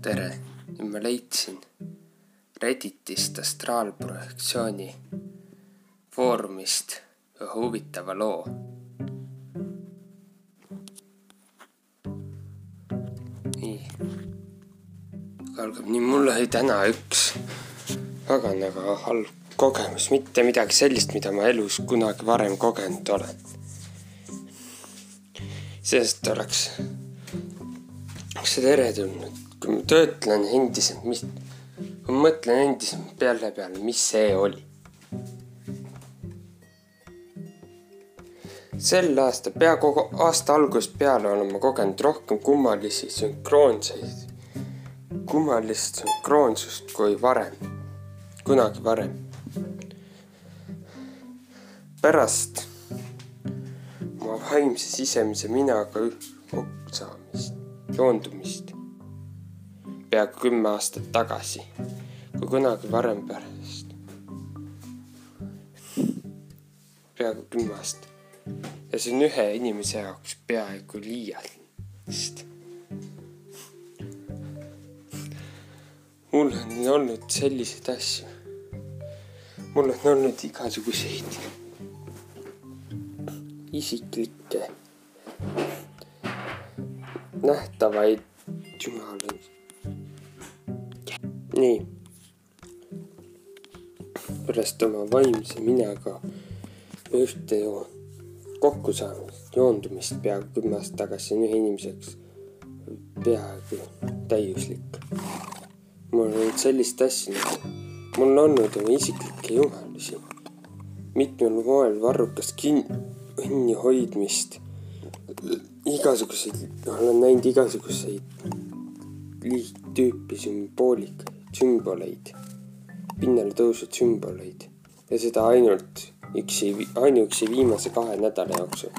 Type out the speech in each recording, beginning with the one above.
tere, nüüd ma leidsin Redditist astraalprojektsiooni foorumist ühe huvitava loo. nii, algab nii, mul oli täna üks paganaga halb kogemus, mitte midagi sellist, mida ma elus kunagi varem kogenud olen. sellest oleks, oleks see teretulnud kui ma töötlen endiselt, mis, ma mõtlen endiselt peale peale, mis see oli. sel aastal, pea kogu aasta algusest peale olen ma kogenud rohkem kummalisi sünkroonseid, kummalist sünkroonsust kui varem, kunagi varem. pärast oma vaimse sisemise minaga kokkusaamist, joondumist peaaegu kümme aastat tagasi, kui kunagi varem pärast. peaaegu kümme aastat. ja see on ühe inimese jaoks peaaegu liialt. mul on olnud selliseid asju. mul on olnud igasuguseid isiklikke nähtavaid nii. pärast oma vaimse minaga ühte joo-, kokkusaamist, joondumist peaaegu kümme aastat tagasi on ühe inimeseks peaaegu täiuslik. mul on olnud sellist asja nagu, mul on olnud oma isiklikke jumalusi, mitmel moel varrukas kinni hoidmist, igasuguseid, olen näinud igasuguseid liittüüpi sümboolikaid sümboleid, pinnale tõusnud sümboleid ja seda ainult üksi, ainuüksi viimase kahe nädala jooksul.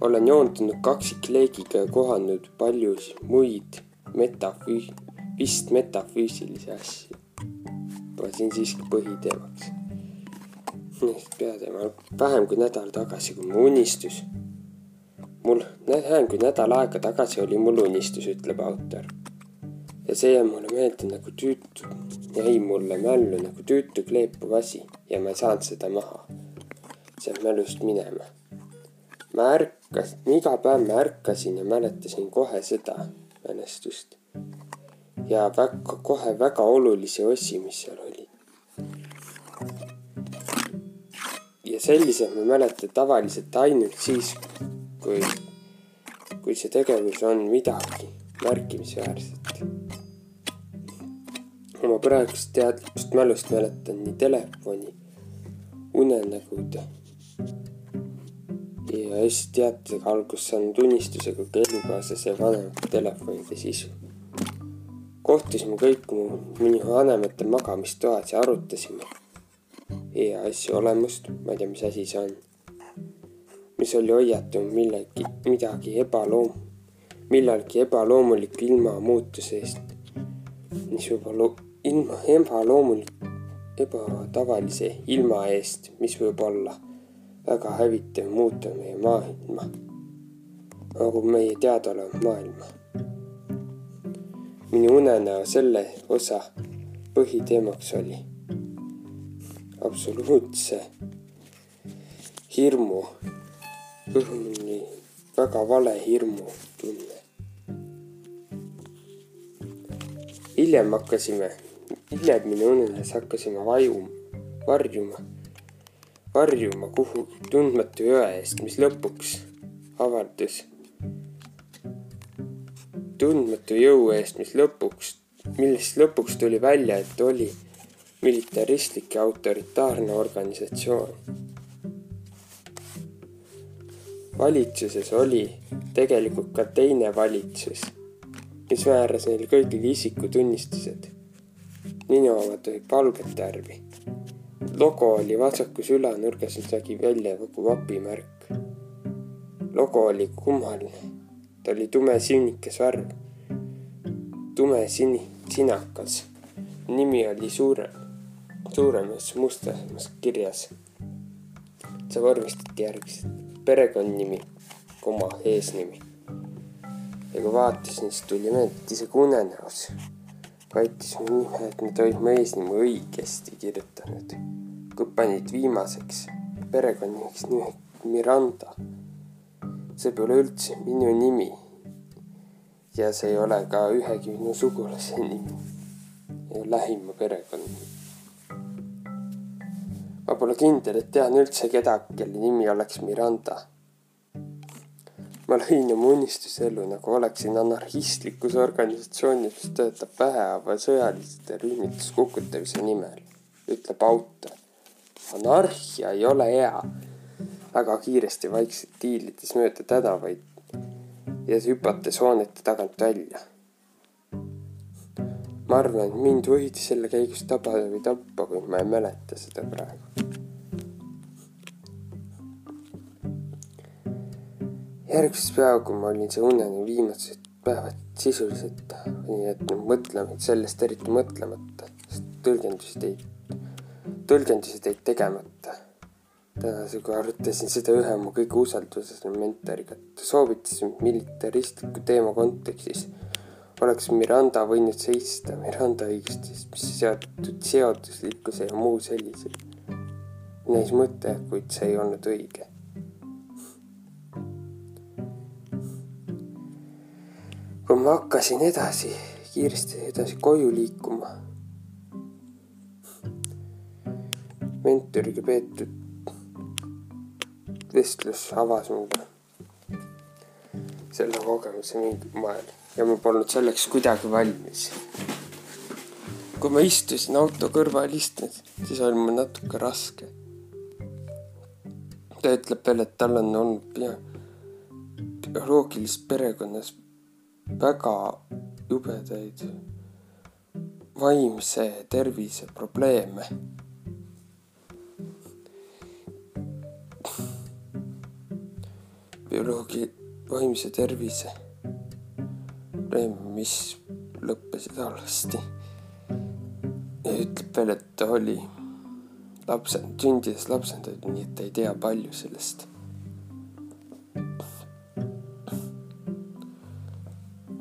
olen joondunud kaksikleegiga ja kohanud paljus muid metafüüs-, vist metafüüsilisi asju. võtsin siiski põhiteemaks. peateema, vähem kui nädal tagasi, kui mu unistus mul, vähem kui nädal aega tagasi oli mul unistus, ütleb autor ja see jäi mulle meelde nagu tüütu, jäi mulle mällu nagu tüütu kleepuv asi ja ma ei saanud seda maha sealt mälust minema. ma ärkasin, iga päev ma ärkasin ja mäletasin kohe seda mälestust. ja väga, kohe väga olulisi osi, mis seal olid. ja selliselt ma mäletan tavaliselt ainult siis, kui, kui see tegevus on midagi märkimisväärset oma praegust teadlikust mälust mäletan nii telefoni, unenägude ja hästi teatega algust saanud unistusega ka elukaaslase vanemate telefonide sisu. kohtusime kõik mu, minu vanemate magamistoas ja arutasime e-asju olemust, ma ei tea, mis asi see on. mis oli hoiatanud millegi, midagi ebaloom-, millalgi ebaloomuliku ilmamuutuse eest, mis juba lo-, ilma ebaloomulik, ebatavalise ilma eest, mis võib olla väga hävitav, muuta meie maailma, nagu meie teadaolevat maailma. minu unenäo selle osa põhiteemaks oli absoluutse hirmu, õhuni väga vale hirmu tunne. hiljem hakkasime hiljemini unenes hakkasime vajuma, varjuma, varjuma kuhugi tundmatu jõe eest, mis lõpuks avaldus. tundmatu jõu eest, mis lõpuks, millest lõpuks tuli välja, et oli militaristlik ja autoritaarne organisatsioon. valitsuses oli tegelikult ka teine valitsus, mis määras neile kõigile isikutunnistused minu omad olid valget värvi. logo oli vasakus ülanurgas, mis nägi välja nagu vapimärk. logo oli kummaline, ta oli tumesinikas värv, tume sini-, sinakas. nimi oli suurem, suuremas mustamas kirjas. see vormistati järgmiselt, perekonnanimi, koma, eesnimi. ja kui vaatasin, siis tuli meelde, et isegi unenäos kandis mu nime, et nad olid mu eesnime õigesti kirjutanud. kui panid viimaseks perekonnanimeks nime Miranda. see pole üldse minu nimi. ja see ei ole ka ühegi minu sugulase nimi lähima perekonnanimi. ma pole kindel, et tean üldse kedagi, kelle nimi oleks Miranda ma lõin oma unistusellu nagu oleksin anarhistlikus organisatsioonis, mis töötab vähehaaval sõjaliste rühmituste kukutamise nimel, ütleb autor. anarhia ei ole hea. väga kiiresti vaikselt tiilides mööda tänavaid ja hüpates hoonete tagant välja. ma arvan, et mind võidi selle käigus tabada või tappa, kuid ma ei mäleta seda praegu järgmisel päeval, kui ma olin see uneni viimased päevad sisuliselt jätnud mõtlema, sellest eriti mõtlemata, sest tõlgendused ei, tõlgendused jäid tegemata. tänase, kui arutasin seda ühe mu kõige usalduslisema mentoriga, ta soovitas militaristliku teema kontekstis oleks Miranda võinud seista Miranda õigustes, mis seotud seaduslikkuse ja muu sellisega. näis mõte, kuid see ei olnud õige ma hakkasin edasi, kiiresti edasi koju liikuma. mentoriga peetud vestlus avas mulle selle kogemuse mingil moel ja ma polnud selleks kuidagi valmis. kui ma istusin auto kõrval istunud, siis oli mul natuke raske. ta ütleb veel, et tal on olnud bioloogilises perekonnas väga jubedaid vaimse tervise probleeme. bioloogi vaimse tervise probleeme, mis lõppesid halvasti. ja ütleb veel, et ta oli lapsend, sündides lapsendatud, nii et ta ei tea palju sellest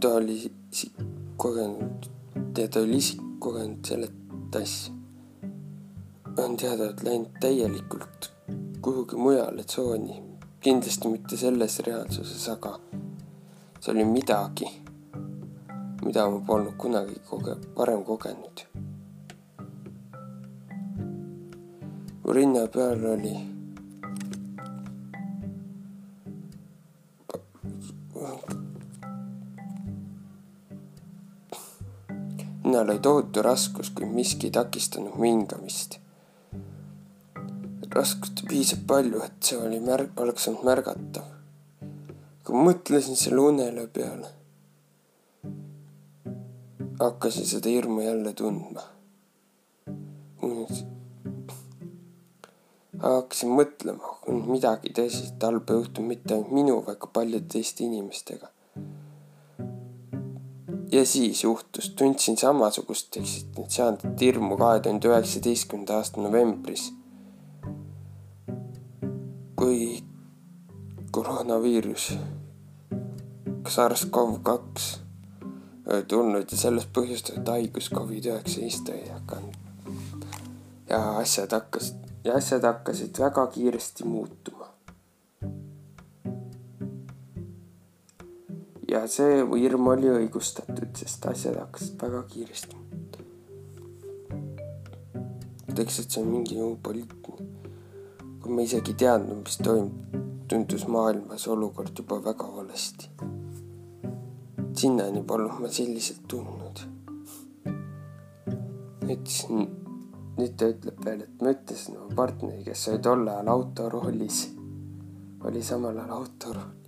ta oli isik kogenud ja ta oli isik kogenud selle asja. on teada, et läinud täielikult kuhugi mujale tsooni, kindlasti mitte selles reaalsuses, aga see oli midagi, mida ma polnud kunagi koge-, varem kogenud. mu rinna peal oli Linnal oli tohutu raskus, kui miski ei takistanud hingamist. raskust piisab palju, et see oli märg-, oleks olnud märgatav. kui mõtlesin selle unele peale, hakkasin seda hirmu jälle tundma. hakkasin mõtlema, kui midagi tõsiselt halba juhtub mitte ainult minu, vaid ka paljude teiste inimestega ja siis juhtus, tundsin samasugust eksistentsiaalset hirmu kahe tuhande üheksateistkümnenda aasta novembris, kui koroonaviirus, SARS-CoV-2 oli tulnud ja sellest põhjustatud haigus Covid-19 oli hakanud. ja asjad hakkasid, ja asjad hakkasid väga kiiresti muutuma. Ja see hirm oli õigustatud, sest asjad hakkasid väga kiiresti. ütleks, et see on mingi poliitiline. kui ma isegi ei teadnud, mis toimub, tundus maailmas olukord juba väga valesti. sinnani polnud ma selliselt tundnud. ütlesin, nüüd ta ütleb veel, et ma ütlesin oma partneri, kes oli tol ajal autoroolis, oli samal ajal autoroolis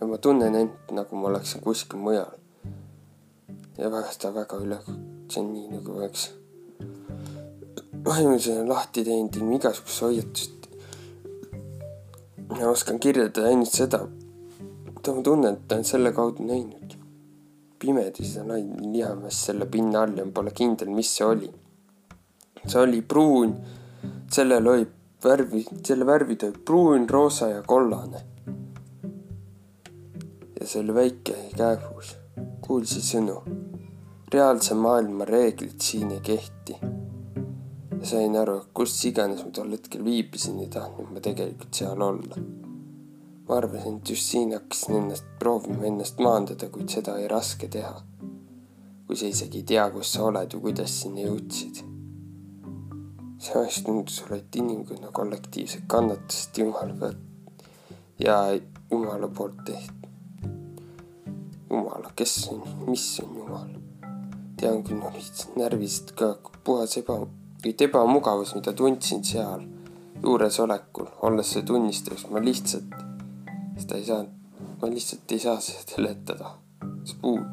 ja ma tunnen end, nagu ma oleksin kuskil mujal. ja väga seda väga üle, see on nii nagu oleks vaimsena lahti teinud ilma igasugust hoiatust. ja oskan kirjeldada ainult seda, mida ma tunnen, et olen selle kaudu näinud. pimeduses on ainult lihamees selle pinna all ja ma pole kindel, mis see oli. see oli pruun, sellel oli värvi, selle värvid olid pruun, roosa ja kollane ja see oli väike kääbus. kuulsi sõnu. reaalse maailma reeglid siin ei kehti. ja sain aru, kus iganes ma tol hetkel viibisin, ei tahtnud ma tegelikult seal olla. ma arvasin, et just siin hakkasin ennast, proovima ennast maandada, kuid seda oli raske teha. kui sa isegi ei tea, kus sa oled ja kuidas sinna jõudsid see vahest tundus olevat inimkonna kollektiivset kannatust Jumala pealt ja Jumala poolt tehtud. Jumala, kes on, mis on Jumal? tean küll, no lihtsalt närvisid ka puhas eba, ebamugavus, mida tundsin seal juuresolekul, olles see tunnistajaks, ma lihtsalt seda ei saanud, ma lihtsalt ei saa seda seletada. see puud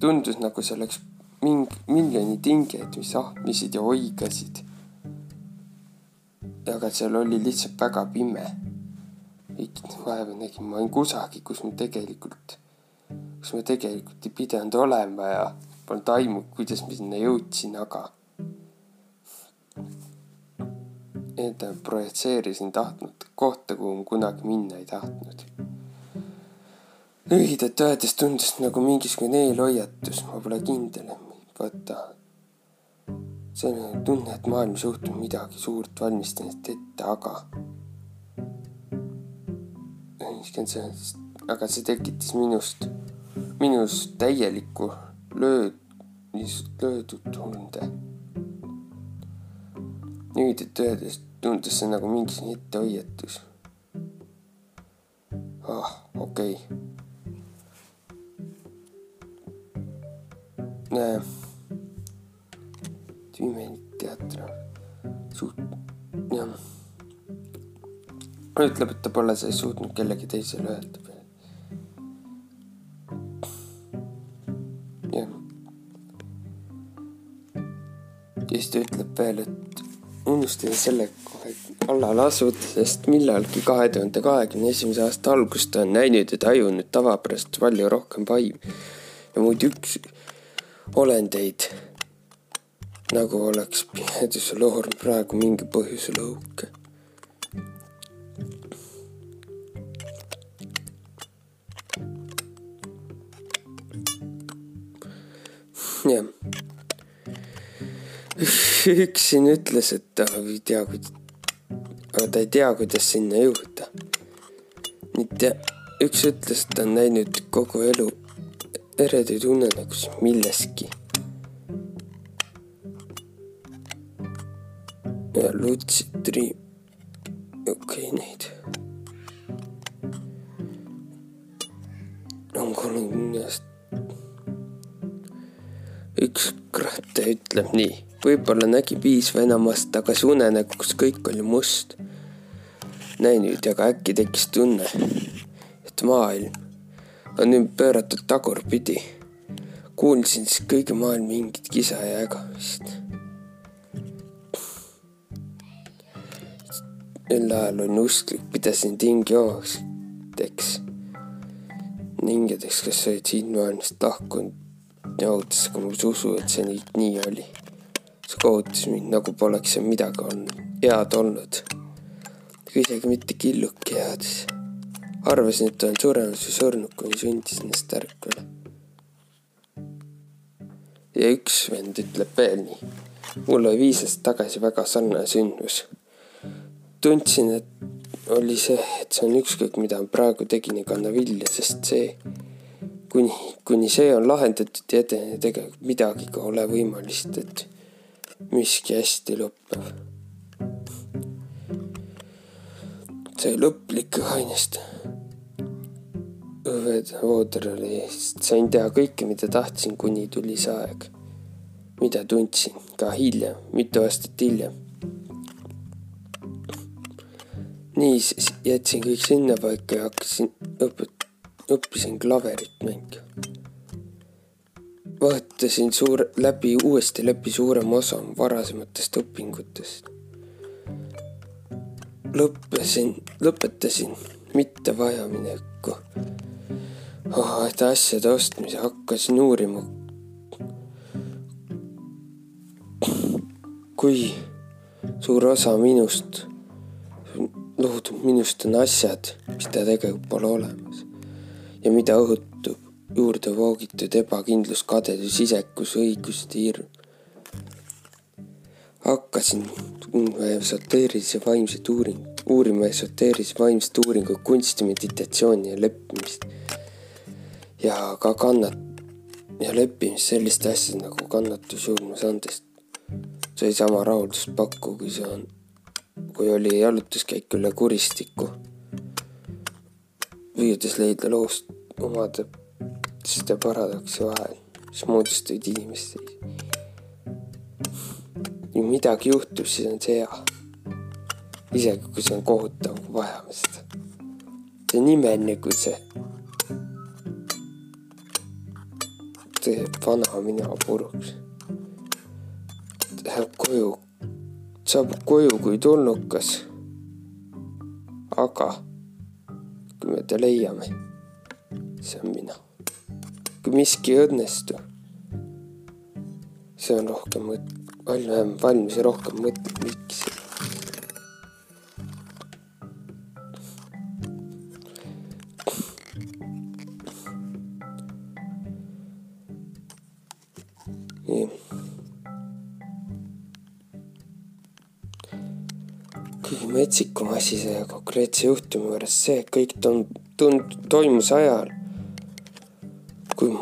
tundus nagu see oleks mingi miljoni tingijaid, mis ahmisid ja oigasid aga seal oli lihtsalt väga pime. vaeva nägin, ma olin kusagil, kus ma tegelikult, kus ma tegelikult ei pidanud olema ja polnud aimu, kuidas ma sinna jõudsin, aga enda projitseerisin tahtnud kohta, kuhu ma kunagi minna ei tahtnud. lühidalt öeldes tundus nagu mingisugune eelhoiatus, ma pole kindel, vaata selline tunne, et maailmas juhtub midagi suurt, valmistan ette, aga. Aga see tekitas minust, minus täieliku lööd, löödud tunde. nüüd, et öeldes tundus see nagu mingisugune ettehoiatus. ah, okei okay.. näe teater suht-, jah. ütleb, et ta pole seda suutnud kellegi teisele öelda siis ta ütleb veel, et unustasin selle kohe kallale asuda, sest millalgi kahe tuhande kahekümne esimese aasta algust olen näinud ja tajunud tavapärast palju rohkem vaimu ja muid üks olendeid nagu oleks pimeduse loor praegu mingi põhjusel õhuke. jah. Üks siin ütles, et ta ei tea, aga ta ei tea, kuidas sinna jõuda. mitte, üks ütles, et ta on näinud kogu elu eredaid unenägusid milleski ja Lucid Dream. okei okay,, neid on kolmekümnest. üks kratte ütleb nii, võib-olla nägi piis Venemaast tagasi unenägu, kus kõik oli must. näi nüüd, aga äkki tekkis tunne, et maailm on nüüd pööratud tagurpidi. kuulsin siis kõige maailma mingit kisa ja ägamist sel ajal olin usklik, pidasin tingi omadeks. hingedeks, kes olid siit maailmast lahkunud ja ootas ka mul usu, et see nii, nii oli. See kohutas mind, nagu poleks seal midagi olnud, head olnud. isegi mitte killuki heades. arvasin, et olen surenud või surnud, kuni sundisin ennast ärkvele. ja üks vend ütleb veel nii. mul oli viis aastat tagasi väga sarnane sündmus tundsin, et oli see, et see on ükskõik, mida ma praegu tegin, ei kanna vilja, sest see, kuni, kuni see on lahendatud ja edene tegelikult midagi ka ole võimalist, et miski hästi lõpeb. see lõplik õhainest. õuevooder oli, sain teha kõike, mida tahtsin, kuni tuli see aeg, mida tundsin ka hiljem, mitu aastat hiljem nii, siis jätsin kõik sinnapaika ja hakkasin õpet-, õppisin klaverit mängima. Vaatasin suur, läbi, uuesti läbi suurema osa varasematest õpingutest. lõppesin, lõpetasin mitte vajamineku oh,. et asjade ostmise hakkasin uurima. kui suur osa minust loodud minust on asjad, mis ta tegelikult pole olemas. ja mida õhutub juurde voogitud ebakindlus, kadedus, isekus, õiguste hirm. hakkasin esoteerilise vaimset uuring, uurima esoteerilise vaimset uuringut, kunsti, meditatsiooni ja leppimist. ja ka kannat- ja leppimist selliste asjade nagu kannatus, julmus, andest. see sama rahuldust pakkuv, kui see on, kui oli jalutuskäik üle kuristiku. püüdes leida loost omade seda paradoksi vahel, mis moodustuid inimest seis. kui midagi juhtub, siis on see hea. isegi kui see on kohutav, kui vajame seda. see on imeline, kui see teeb vana mina puruks. Läheb koju, saabub koju kui tulnukas. aga kui me ta leiame, see on mina miski ei õnnestu, see on rohkem mõt-, valm, valmis ja rohkem mõtled, miks. nii. kõige metsikum asi selle konkreetse juhtumi juures see, kõik tund-, tund-, toimus ajal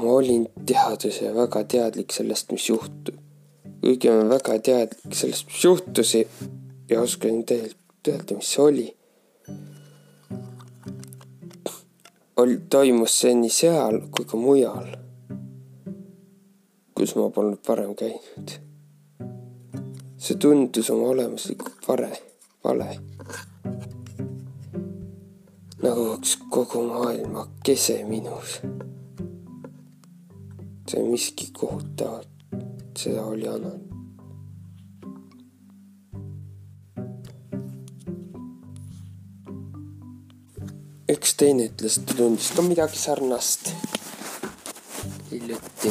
ma olin teadus ja väga teadlik sellest, mis juhtub. kuigi ma väga teadlik sellest, mis juhtus ja oskan tegelikult öelda, mis see oli. ol-, toimus see nii seal kui ka mujal, kus ma polnud varem käinud. see tundus oma olemuslikult vale, vale. nagu oleks kogu maailma kese minus see miski kohutavat, seda oli Anna. üks teine ütles, et ta tundis ka midagi sarnast hiljuti.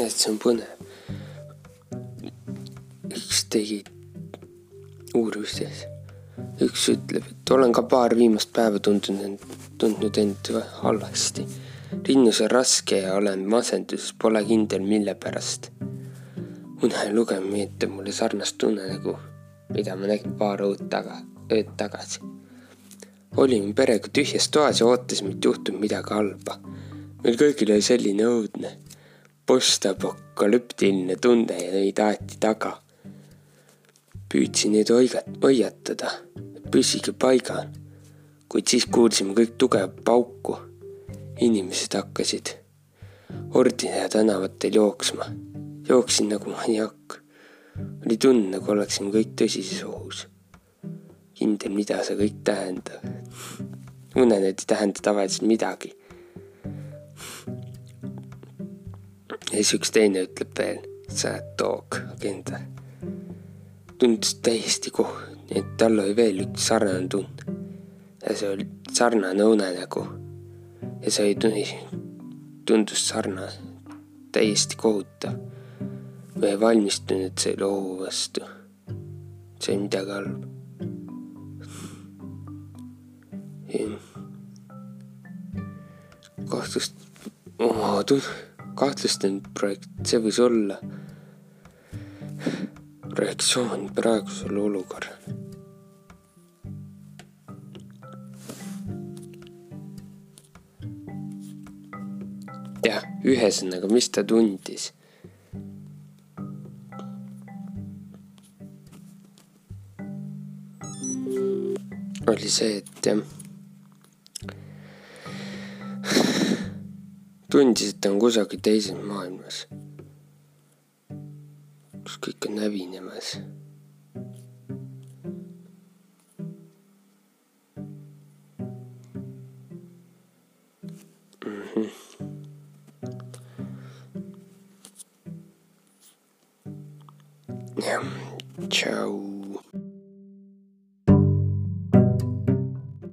et see on põnev. üks tegi uurimistes, üks ütleb, et olen ka paar viimast päeva tundnud end, tundnud end halvasti rinnus on raske ja olen masenduses, pole kindel, mille pärast. une lugemine meenutab mulle sarnast tunne nagu, mida ma nägin paar ööd taga, ööd tagasi. olime perega tühjas toas ja ootasime, et juhtub midagi halba. meil kõigil oli selline õudne postapokalüptiline tunne ja neid aeti taga. püüdsin neid hoiatada, püsige paigal, kuid siis kuulsime kõik tugevat pauku inimesed hakkasid Ordina tänavatel jooksma. jooksin nagu maniak. oli tund, nagu oleksime kõik tõsises ohus. kindel, mida see kõik tähendab. unenäod ei tähenda tavaliselt midagi. ja siis üks teine ütleb veel, sa oled toog, agenda. tundus täiesti koh-, et tal oli veel üks sarnane tund. ja see oli sarnane unenägu ja see ei tundus sarnane, täiesti kohutav. ma ei valmistunud selle ohu vastu. see oli midagi halba. kahtlust, kahtlustan projekt, see võis olla reaktsioon praegusele olukorrale jah, ühesõnaga, mis ta tundis? oli see, et jah, tundis, et ta on kusagil teises maailmas, kus kõik on hävinemas